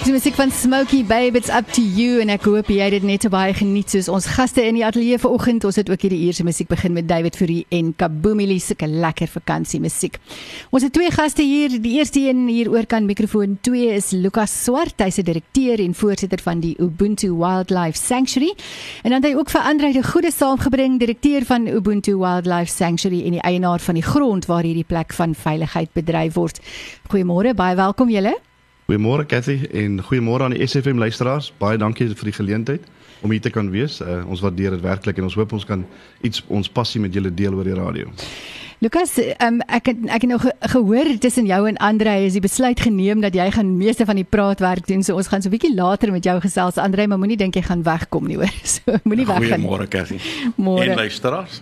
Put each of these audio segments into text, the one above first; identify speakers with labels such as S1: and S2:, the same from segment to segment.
S1: Die musiek van Smokey Babe it's up to you en ek hoop jy het dit net so baie geniet soos ons gaste in die ateljee vanoggend. Ons het ook hierdie eerste musiek begin met David Fourie en Kaboomili se lekker vakansie musiek. Ons het twee gaste hier. Die eerste een hier oor kan mikrofoon 2 is Lukas Swart. Hy's 'n direkteur en voorsitter van die Ubuntu Wildlife Sanctuary. En dan het hy ook vir Andre de Goeie saamgebring, direkteur van Ubuntu Wildlife Sanctuary en die eienaar van die grond waar hierdie plek van veiligheid bedryf word. Goeiemôre, baie welkom julle.
S2: Goeiemôre Cathy en goeiemôre aan die SFM luisteraars. Baie dankie vir die geleentheid om hier te kan wees. Uh, ons waardeer dit werklik en ons hoop ons kan iets ons passie met julle deel oor die radio.
S1: Lukas, um, ek het, ek het nou ge gehoor tussen jou en Andre is die besluit geneem dat jy gaan meeste van die praatwerk doen. So ons gaan so 'n bietjie later met jou gesels. Andre, maar moenie dink jy gaan wegkom nie hoor. So moenie weggaan.
S3: Goeiemôre Cathy.
S1: Môre.
S3: En luisteraars.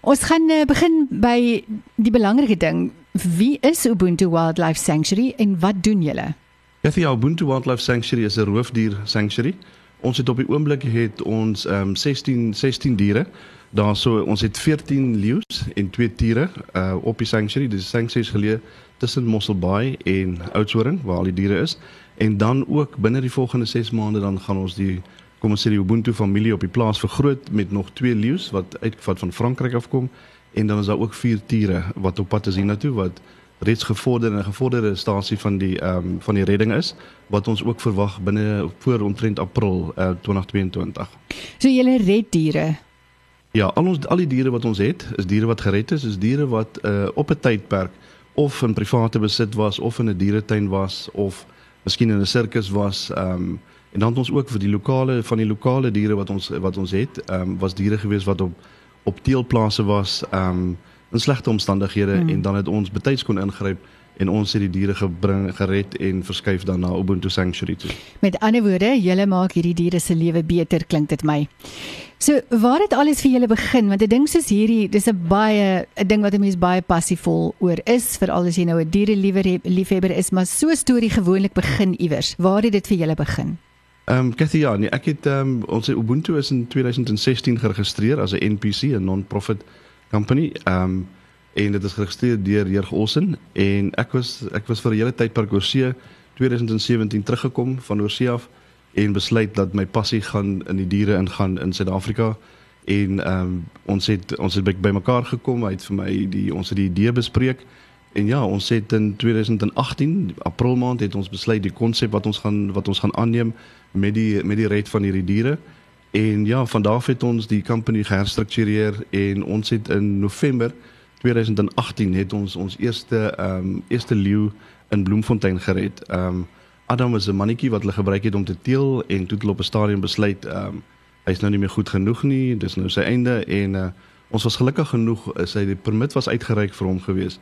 S1: Ons gaan uh, begin by die belangrike ding. Wie is Ubuntu Wildlife Sanctuary en wat doen julle?
S2: Cathy, Ubuntu Wildlife Sanctuary is 'n roofdier sanctuary. Ons het op die oomblik het ons um, 16 16 diere. Daar so ons het 14 leeu's en 2 tiere uh, op die sanctuary. Dis sanctuary geleë tussen Mossel Bay en Oudtshoorn waar al die diere is. En dan ook binne die volgende 6 maande dan gaan ons die kom ons sê die Ubuntu familie op die plaas vergroot met nog 2 leeu's wat uitgevat van Frankryk afkom en dan is daar ook vier tiere wat op pad is hiernatoe wat reeds gevorderde en gevorderde stasie van die ehm um, van die redding is wat ons ook verwag binne voor omtrent April uh, 2022.
S1: So julle red diere.
S2: Ja, al ons al die diere wat ons het, is diere wat gered is, is diere wat uh, op 'n tydperk of in private besit was of in 'n dieretuin was of miskien in 'n sirkus was ehm um, en dan het ons ook vir die lokale van die lokale diere wat ons wat ons het, ehm um, was diere gewees wat op op teelplase was um in slegte omstandighede hmm. en dan het ons betyds kon ingryp en ons het die diere gebring gered en verskuif dan na Ubuntu Sanctuary toe.
S1: Met ander woorde, julle maak hierdie diere se lewe beter klink dit my. So, waar het alles vir julle begin? Want 'n ding soos hierdie, dis 'n baie 'n ding wat 'n mens baie passievol oor is, veral as jy nou 'n diereliewer liefhebber is, maar so 'n storie gewoonlik begin iewers. Waar het dit vir julle begin?
S2: Ehm um, Cathy ja, nee, ek het ehm um, ons Ubuntu is in 2016 geregistreer as 'n NPC, 'n non-profit company. Ehm um, en dit is geregistreer deur Heer Olsen. En ek was ek was vir 'n hele tyd per oorsee 2017 teruggekom van oorsee af en besluit dat my passie gaan in die diere ingaan in Suid-Afrika. En ehm um, ons het ons het bymekaar gekom, hy het vir my die ons het die idee bespreek En ja, ons het in 2018 April maand het ons besluit die konsep wat ons gaan wat ons gaan aanneem met die met die red van hierdie diere. En ja, van daar af het ons die company geherstruktureer en ons het in November 2018 het ons ons eerste ehm um, eerste leeu in Bloemfontein gered. Ehm um, Adam was 'n mannetjie wat hulle gebruik het om te teel en toe het hulle op 'n stadium besluit ehm um, hy's nou nie meer goed genoeg nie. Dis nou sy einde en uh, ons was gelukkig genoeg sy die permit was uitgereik vir hom geweest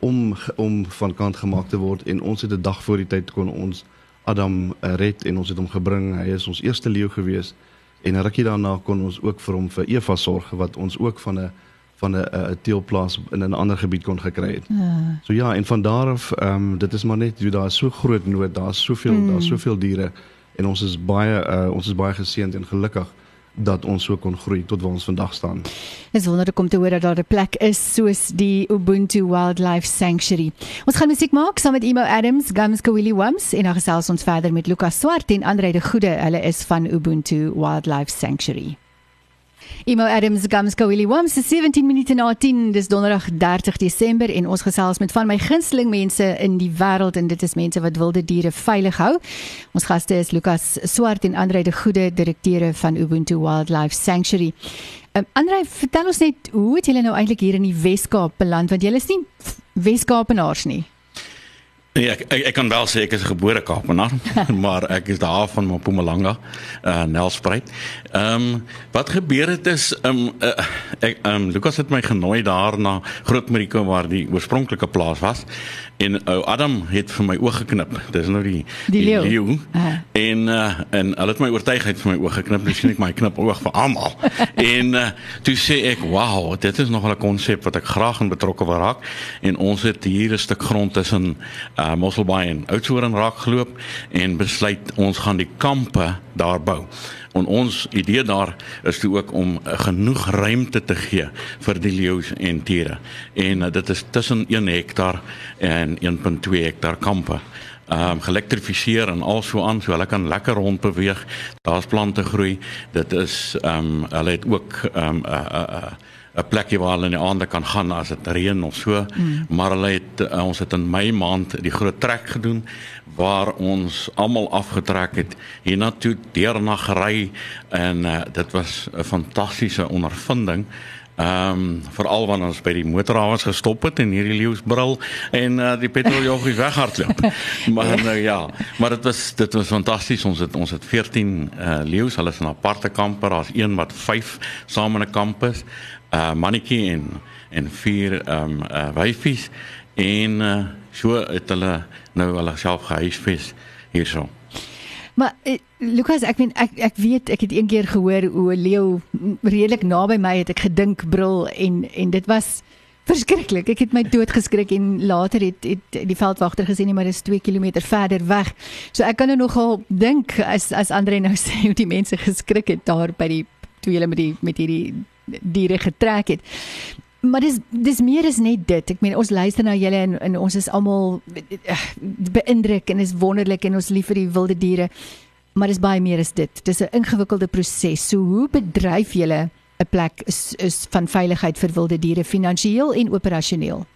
S2: om om van kant gemaak te word en ons het 'n dag voor die tyd kon ons Adam uh, red en ons het hom gebring. Hy is ons eerste leeu gewees en 'n rukkie daarna kon ons ook vir hom vir Eva sorg wat ons ook van 'n van 'n 'n teelplaas in 'n ander gebied kon gekry het. Ja. So ja, en van daar af ehm um, dit is maar net jy daar is so groot nood, daar's soveel mm. daar's soveel diere en ons is baie uh, ons is baie geseënd en gelukkig dat ons so kon groei tot waar ons vandag staan.
S1: Dis wonderlik om te hoor dat daar 'n plek is soos die Ubuntu Wildlife Sanctuary. Ons gaan musiek maak saam met Emo Adams, Gums Kawili Wums en dan gesels ons verder met Lukas Swart en Andre de Goede. Hulle is van Ubuntu Wildlife Sanctuary. Emo Adams Gamsko Willie Wams se 17 minute na 10 dis donderdag 30 Desember en ons gesels met van my gunsteling mense in die wêreld en dit is mense wat wilde diere veilig hou. Ons gaste is Lukas Swart en Andre de Goede direkteure van Ubuntu Wildlife Sanctuary. Um, Andre, vertel ons net hoe het julle nou eintlik hier in die Wes-Kaap beland want julle is nie Wes-Kaapenaars nie.
S3: Nee, ek, ek ek kan wel sê ek is 'n gebore Kaapenaar, maar ek is daar van Mpumalanga, uh Nelspruit. Ehm um, wat gebeur het is ehm um, uh, ek ehm um, Lukas het my genooi daar na Grootmariko waar die oorspronklike plaas was en ou uh, Adam het vir my oog geknip. Dis nou die
S1: die, die leeu.
S3: Uh. En uh en hulle het my oortuigheid vir my oog geknip. Nou sien ek my knip oog vir almal. en uh toe sê ek, "Wow, dit is nog 'n konsep wat ek graag in betrokke wil raak." En ons het hier 'n stuk grond tussen uh Mosselbaai en Oudtshoorn raak geloop en besluit ons gaan die kampe daar bou. En ons idee daar is toe ook om uh, genoeg ruimte te gee vir die leeu's en tiere. En uh, dit is tussen 1 hektaar en 1.2 hektaar kampe ehm um, geelektrifiseer en also aan so hulle kan lekker rond beweeg. Daar's plante groei. Dit is ehm um, hulle het ook ehm um, 'n uh, uh, uh, 'n plekie waar hulle in die aande kan gaan as dit reën of so. Mm. Maar hulle het uh, ons het in Mei maand die groot trek gedoen waar ons almal afgetrek het hiernatoe deur na gery en uh, dit was 'n fantastiese ondervinding. Ehm um, veral wanneer ons by die motorhawens gestop het en hierdie leeu's brul en uh, die petroljoggies weghardloop. maar nou ja, maar dit was dit was fantasties. Ons het ons het 14 uh, leeu's, hulle is in aparte kamper. Daar's een wat 5 saam in 'n kamp is. Uh mannetjie en en vier ehm um, uh, wyfies en uh, so het hulle nou hulle self gehuisves hierso.
S1: Maar Lukas, ek weet ek ek weet ek het een keer gehoor hoe 'n leeu redelik naby my het ek gedink brul en en dit was verskriklik. Ek het my dood geskrik en later het het die veldwagter gesê nee, maar dit is 2 km verder weg. So ek kan nou nogal dink as as Andre nou sê hoe die mense geskrik het daar by die toe hulle met die met hierdie diere getrek het. Maar dis dis meer is net dit. Ek meen ons luister na julle en, en ons is almal eh, beïndruk en is wonderlik en ons lief vir die wilde diere. Maar dis baie meer as dit. Dis 'n ingewikkelde proses. So hoe bedryf julle 'n plek is, is van veiligheid vir wilde diere finansiëel en operasioneel?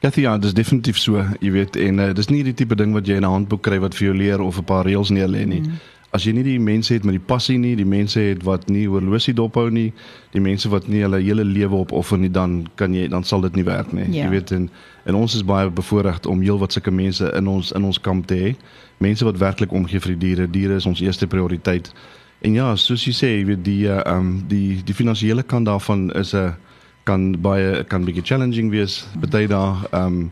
S2: Kathy, ja, dis definitief so, jy weet en uh, dis nie die tipe ding wat jy in 'n handboek kry wat vir jou leer of 'n paar reëls neer lê nie. Mm as jy nie die mense het met die passie nie, die mense het wat nie horlosie dophou nie, die mense wat nie hulle hele lewe opoffer nie, dan kan jy dan sal dit nie werk nie. Ja. Jy weet en en ons is baie bevoorreg om heelwat sulke mense in ons in ons kamp te hê. Mense wat werklik omgee vir die diere. Diere is ons eerste prioriteit. En ja, soos jy sê, jy weet die ehm uh, um, die die finansiële kant daarvan is 'n uh, kan baie kan bietjie challenging wees. Party daar ehm um,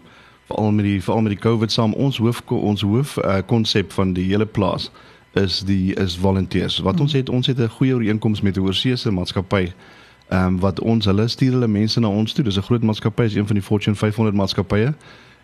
S2: veral met die veral met die COVID saam ons hoof ons hoof uh, konsep van die hele plaas is die is volunteers. Wat ons hmm. het, ons het 'n goeie ooreenkoms met 'n oorseese maatskappy. Ehm um, wat ons hulle stuur hulle mense na ons toe. Dis 'n groot maatskappy, is een van die Fortune 500 maatskappye.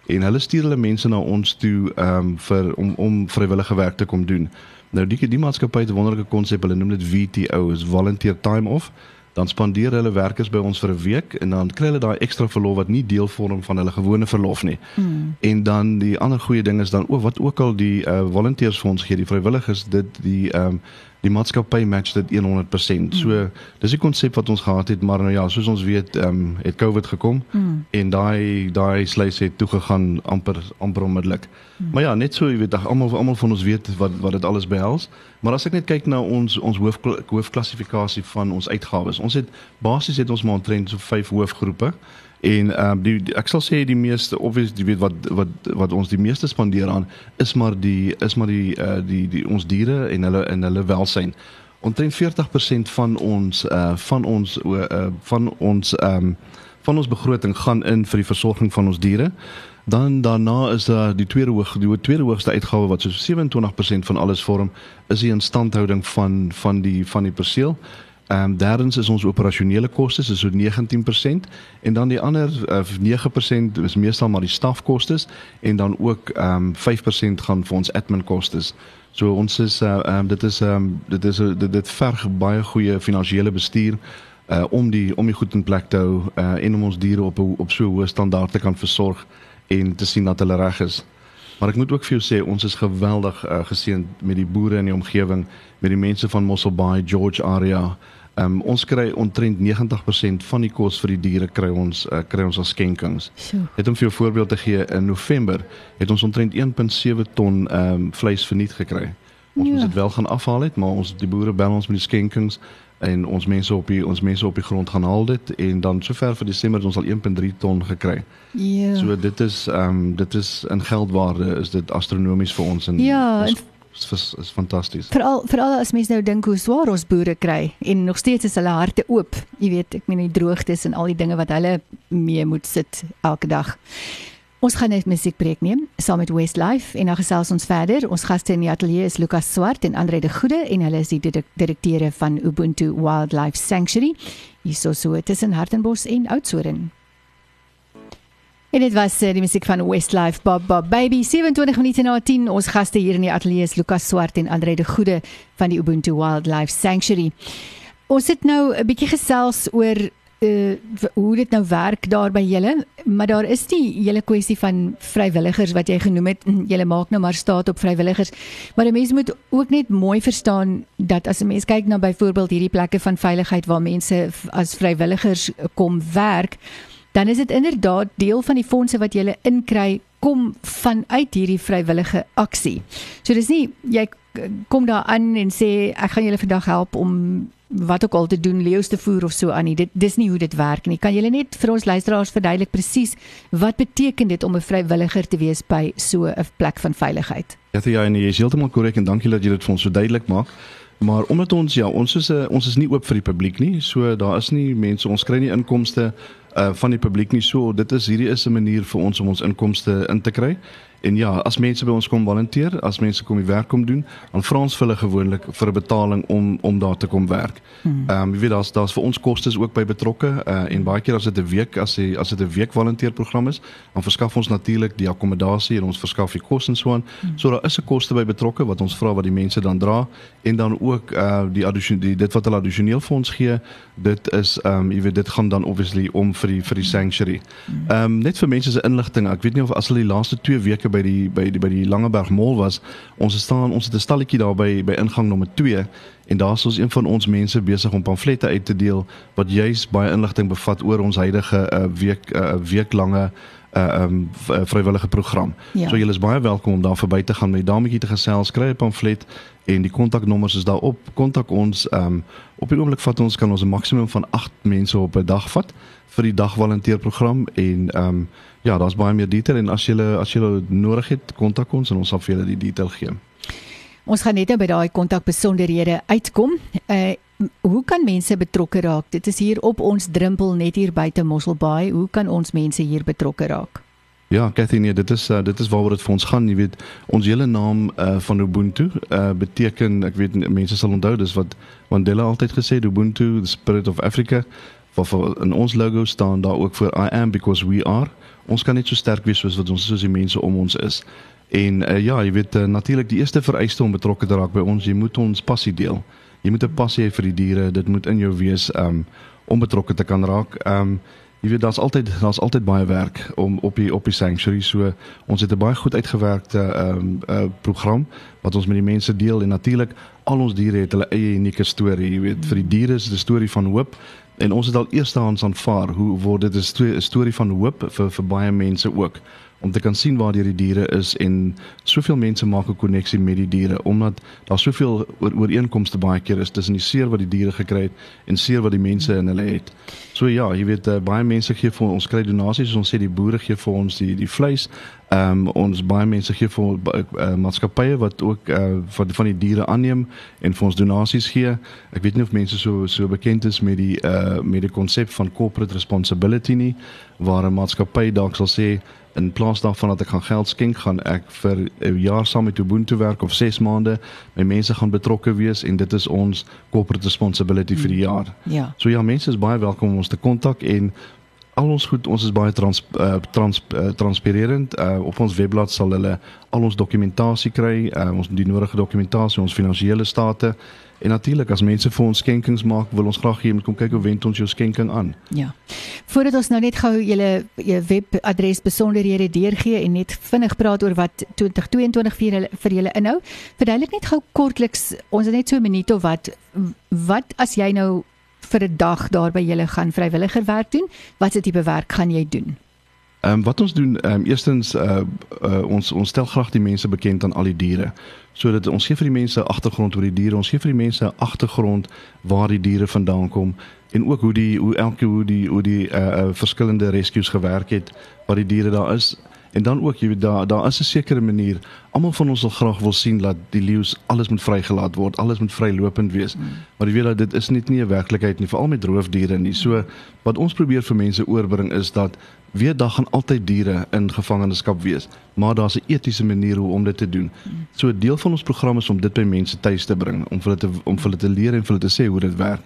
S2: En hulle stuur hulle mense na ons toe ehm um, vir om om vrywillige werk te kom doen. Nou die die maatskappy het 'n wonderlike konsep. Hulle noem dit VTO, is volunteer time off dan spandeer hulle werkers by ons vir 'n week en dan kry hulle daai ekstra verlof wat nie deel vorm van hulle gewone verlof nie. Mm. En dan die ander goeie ding is dan ook wat ook al die uh, volunteers vir ons gee, die vrywilligers, dit die ehm um, die maatskappy match dit 100%. So mm. dis 'n konsep wat ons gehad het, maar nou ja, soos ons weet, ehm um, het COVID gekom mm. en daai daai sluys het toe gegaan amper amper onmiddellik. Mm. Maar ja, net so, jy weet, almal almal van ons weet wat wat dit alles behels. Maar as ek net kyk na ons ons hoof hoofklassifikasie van ons uitgawes. Ons het basies het ons maar omtrent so vyf hoofgroepe. En ehm um, die, die ek sal sê die meeste obvious jy weet wat wat wat ons die meeste spandeer aan is maar die is maar die uh die die ons diere en hulle en hulle welsyn. Omtrent 40% van ons uh van ons uh van ons ehm um, van ons begroting gaan in vir die versorging van ons diere. Dan daarna is daar die tweede hoog die tweede hoogste uitgawe wat so 27% van alles vorm is die instandhouding van van die van die perseel. Ehm um, derdens is ons operasionele kostes is so 19% en dan die ander uh, 9% is meestal maar die stafkostes en dan ook ehm um, 5% gaan vir ons admin kostes. So ons is eh, ehm uh, um, dit is ehm um, dit is dit, dit verg baie goeie finansiële bestuur uh om die om die goed in plek te hou uh en om ons diere op op so hoë standaarde kan versorg en te sien dat hulle reg is. Maar ek moet ook vir jou sê ons is geweldig uh, geseënd met die boere in die omgewing, met die mense van Mossel Bay, George area. Um, ons kry omtrent 90% van die kos vir die diere kry ons uh, kry ons as skenkings. Het om vir jou voorbeeld te gee in November het ons omtrent 1.7 ton um, vleis verniet gekry. Ons ja. moet dit wel gaan afhaal het, maar ons die boere bel ons met die skenkings en ons mense op die ons mense op die grond gaan haal dit en dan sover vir Desember het ons al 1.3 ton gekry. Ja. So dit is ehm um, dit is in geldwaarde is dit astronomies vir ons en
S1: Ja,
S2: ons, is is fantasties.
S1: Veral veral as mense nou dink hoe swaar ons boere kry en nog steeds is hulle harte oop. Jy weet, ek meen die droogtes en al die dinge wat hulle mee moet sit elke dag. Ons gaan net musiekbreek neem saam met Westlife en dan gesels ons verder. Ons gaste in die ateljee is Lukas Swart en Andre de Goede en hulle is die direkteure van Ubuntu Wildlife Sanctuary. Hierso so tussen Hartenbos en Oudtshoorn. En dit was uh, die musiek van Westlife Bob Bob Baby 27 minute na 10 ons gaste hier in die ateljee is Lukas Swart en Andre de Goede van die Ubuntu Wildlife Sanctuary. Ons het nou 'n bietjie gesels oor uh, hoe dit nou werk daar by julle, maar daar is die hele kwessie van vrywilligers wat jy genoem het. Julle maak nou maar staat op vrywilligers. Maar 'n mens moet ook net mooi verstaan dat as 'n mens kyk na byvoorbeeld hierdie plekke van veiligheid waar mense as vrywilligers kom werk, dan is dit inderdaad deel van die fondse wat jy inkry kom vanuit hierdie vrywillige aksie. So dis nie jy kom daar aan en sê ek gaan julle vandag help om wat ook al te doen leeu's te voer of so aan nie. Dit dis nie hoe dit werk nie. Kan julle net vir ons luisteraars verduidelik presies wat beteken dit om 'n vrywilliger te wees by so 'n plek van veiligheid?
S2: Ja, ja, nee, jy is heeltemal korrek en dankie dat jy dit vir ons so duidelik maak. Maar omdat ons ja, ons is 'n ons is nie oop vir die publiek nie. So daar is nie mense, ons kry nie inkomste uh van die publiek nie. So dit is hierdie is 'n manier vir ons om ons inkomste in te kry. En ja, as mense by ons kom volunteer, as mense kom die werk kom doen, dan vra ons hulle gewoonlik vir 'n betaling om om daar te kom werk. Hmm. Ehm um, jy weet daar's daar's vir ons kostes ook by betrokke uh, en baie keer as dit 'n week as jy as dit 'n week volunteerprogram is, dan verskaf ons natuurlik die akkommodasie en ons verskaf die kos en so aan. Hmm. So daar is 'n koste by betrokke wat ons vra wat die mense dan dra en dan ook uh die addisionele dit wat hulle addisioneel vir ons gee, dit is ehm um, jy weet dit gaan dan obviously om vir die vir die sanctuary. Hmm. Ehm um, net vir mense se inligting, ek weet nie of as hulle die laaste 2 weke by die by die by die Langeberg Mall was, ons staan ons het 'n stalletjie daar by by ingang nommer 2 en daar is ons een van ons mense besig om pamflette uit te deel wat juis baie inligting bevat oor ons huidige uh, week uh, weeklange uh, um, vrywillige program. Ja. So julle is baie welkom om daar verby te gaan met die dametjie te gesels, kry 'n pamflet en die kontaknommers is daarop. Kontak ons um op die oomblik vat ons kan ons 'n maksimum van 8 mense op 'n dag vat vir die dagvolonteerprogram en um ja, daar's baie meer detail en as jy as jy nodig het, kontak ons en ons sal vir julle die detail gee.
S1: Ons gaan net nou by daai kontak besonderhede uitkom. Uh hoe kan mense betrokke raak? Dit is hier op ons drempel net hier buite Mosselbaai. Hoe kan ons mense hier betrokke raak?
S2: Ja, Cathy, nee, dit is uh, dit is waaroor dit vir ons gaan, jy weet, ons hele naam uh van Ubuntu uh beteken, ek weet mense sal onthou, dis wat Mandela altyd gesê het, Ubuntu, the spirit of Africa. Vir in ons logo staan daar ook vir I am because we are ons kan net so sterk wees soos wat ons soos die mense om ons is. En uh, ja, jy weet uh, natuurlik die eerste vereiste om betrokke te raak by ons, jy moet ons passie deel. Jy moet 'n passie hê vir die diere. Dit moet in jou wees um om betrokke te kan raak. Um jy weet daar's altyd daar's altyd baie werk om op die op die sanctuary so ons het 'n baie goed uitgewerkte um uh, program wat ons met die mense deel en natuurlik al ons diere het hulle eie unieke storie. Jy weet vir die diere is dit 'n storie van hoop En ons het al eerstehands aanvaar hoe word dit 'n storie van hoop vir vir baie mense ook om te kan sien waar die diere is en soveel mense maak 'n koneksie met die diere omdat daar soveel oor, ooreenkomste baie keer is tussen die seer wat die diere gekry het en seer wat die mense in hulle het. So ja, jy weet uh, baie mense gee vir ons kry donasies, ons sê die boere gee vir ons die die vleis. Ehm um, ons baie mense gee vir uh, maatskappye wat ook uh, van van die diere aanneem en vir ons donasies gee. Ek weet nie of mense so so bekend is met die uh met die konsep van corporate responsibility nie waar 'n maatskappy dalk sal sê in plaas daarvan dat ek gaan geld skenk, gaan ek vir 'n jaar saam met Ubuntu werk of 6 maande. My mense gaan betrokke wees en dit is ons corporate responsibility vir die mm. jaar.
S1: Ja.
S2: So ja, mense is baie welkom om ons te kontak en al ons goed, ons is baie trans uh, trans uh, transparerend. Uh, op ons webblad sal hulle al ons dokumentasie kry, uh, ons die nodige dokumentasie, ons finansiële state En natuurlik as mense vir ons skenkings maak, wil ons graag hê jy moet kom kyk hoe wend ons jou skenking aan.
S1: Ja. Voordat ons nou net gou julle webadres besonderhede deurgee en net vinnig praat oor wat 2022 vir julle vir julle inhou, verduidelik net gou kortliks, ons het net so 'n minuut of wat wat as jy nou vir 'n dag daar by julle gaan vrywilliger werk doen, watse tipe werk gaan jy doen?
S2: Ehm um, wat ons doen, ehm um, eerstens uh, uh ons ons stel graag die mense bekend aan al die diere. Sodat ons gee vir die mense agtergrond oor die diere, ons gee vir die mense agtergrond waar die diere vandaan kom en ook hoe die hoe elke hoe die hoe die uh, uh verskillende rescues gewerk het waar die diere daar is. En dan ook jy weet daar daar is 'n sekere manier. Almal van ons wil graag wil sien dat die leeu's alles moet vrygelaat word, alles moet vrylopend wees. Mm. Maar jy weet dat dit is net nie 'n werklikheid nie, veral met roofdiere nie. So wat ons probeer vir mense oorbring is dat weer dag gaan altyd diere in gevangenskap wees, maar daar's 'n etiese manier hoe om dit te doen. Mm. So 'n deel van ons program is om dit by mense tuis te bring, om hulle te om hulle te leer en vir hulle te sê hoe dit werk.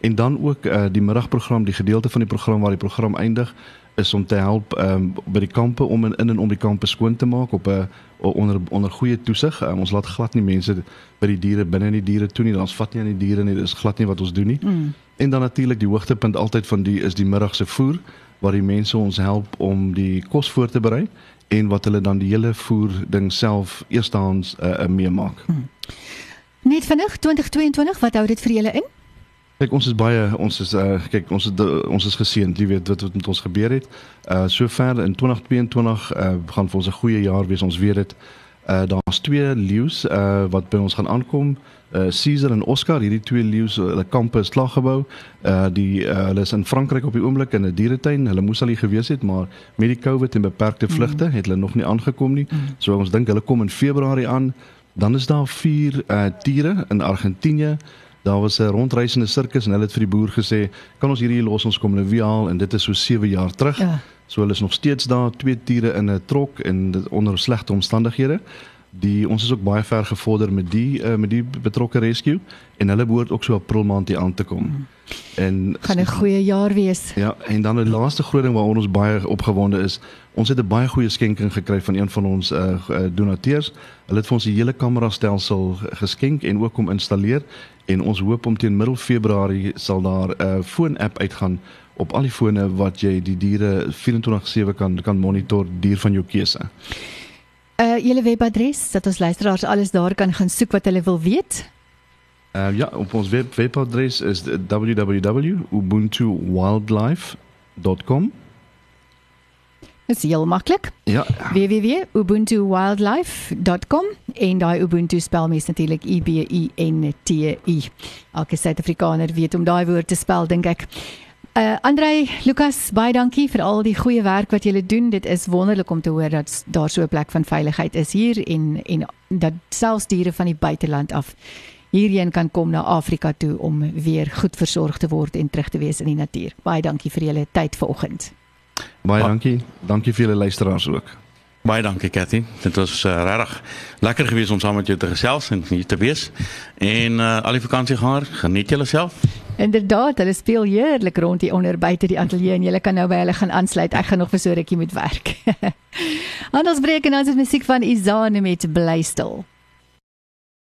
S2: En dan ook uh, die middagprogram, die gedeelte van die program waar die program eindig, is om te help um, by die kampe om in, in en om die kampe skoon te maak op 'n onder onder goeie toesig. Um, ons laat glad nie mense by die diere binne in die diere toe nie. Ons vat nie aan die diere nie. Dis glad nie wat ons doen nie. Mm. En dan natuurlik die hoogtepunt altyd van die is die middagse voer waar die mense ons help om die kos voor te berei en wat hulle dan die hele voer ding self eerstehands uh, uh, meemaak. Hmm.
S1: Net vinnig 2022, wat hou dit vir julle in?
S2: Kyk, ons is baie ons is uh kyk, ons het ons is geseënd, jy weet wat wat met ons gebeur het. Uh sover in 2022 uh gaan vir ons 'n goeie jaar wees, ons weet dit. Uh daar's twee leeu's uh wat by ons gaan aankom. Uh Caesar en Oscar, hierdie twee leeu's, hulle kampe is klaar gebou. Uh die uh, hulle is in Frankryk op die oomblik in 'n dieretuin. Hulle moes al hier gewees het, maar met die COVID en beperkte vlugte mm. het hulle nog nie aangekom nie. Mm. So ons dink hulle kom in Februarie aan. Dan is daar vier uh tiere in Argentinië. Daar was 'n rondreisende sirkus en hulle het vir die boer gesê, "Kan ons hierdie los ons kom in 'n wiel en dit is so 7 jaar terug." Ja. So hulle is nog steeds daar, twee tiere in 'n trok en dit onder slegte omstandighede. Die ons is ook baie ver gevorder met die uh, met die betrokke rescue en hulle behoort ook so April maand hier aan te kom. Hmm.
S1: En gaan 'n goeie jaar wees.
S2: Ja, en dan 'n laaste groot ding waaroor ons baie opgewonde is, ons het 'n baie goeie skenking gekry van een van ons uh, donateurs. Hulle het vir ons 'n hele kamera stelsel geskenk en ook om installeer en ons hoop om teen middel Februarie sal daar 'n uh, foon-app uitgaan op al die fone wat jy die diere 24/7 kan kan monitor dier van jou keuse.
S1: Uh julle webadres dat ons luisteraars alles daar kan gaan soek wat hulle wil weet.
S2: Uh ja, op ons web webadres is www.ubuntuwildlife.com.
S1: Dit is heel maklik.
S2: Ja.
S1: www.ubuntuwildlife.com en daai Ubuntu spel mens natuurlik U B U N T U. Elke Suid-Afrikaner weet om daai woord te spel dink ek. Uh Andrei, Lukas, baie dankie vir al die goeie werk wat julle doen. Dit is wonderlik om te hoor dat daar so 'n plek van veiligheid is hier en en dat selfs diere van die buiteland af hierheen kan kom na Afrika toe om weer goed versorg te word en terug te wees in die natuur. Baie dankie vir julle tyd vanoggend.
S2: Baie dankie. Dankie vir julle luisteraars ook.
S3: Baie dankie Cathy. Dit was uh, regtig lekker geweest om saam met jou te gesels en hier te wees. En uh, al die vakansie gaan, geniet julle self.
S1: Inderdaad, hulle speel heerlik rond hier onder buite die ateljee en julle kan nou by hulle gaan aansluit. Ek gaan nog vir so rukkie moet werk. Anders breek en ons het musiek van Izane met Blystil.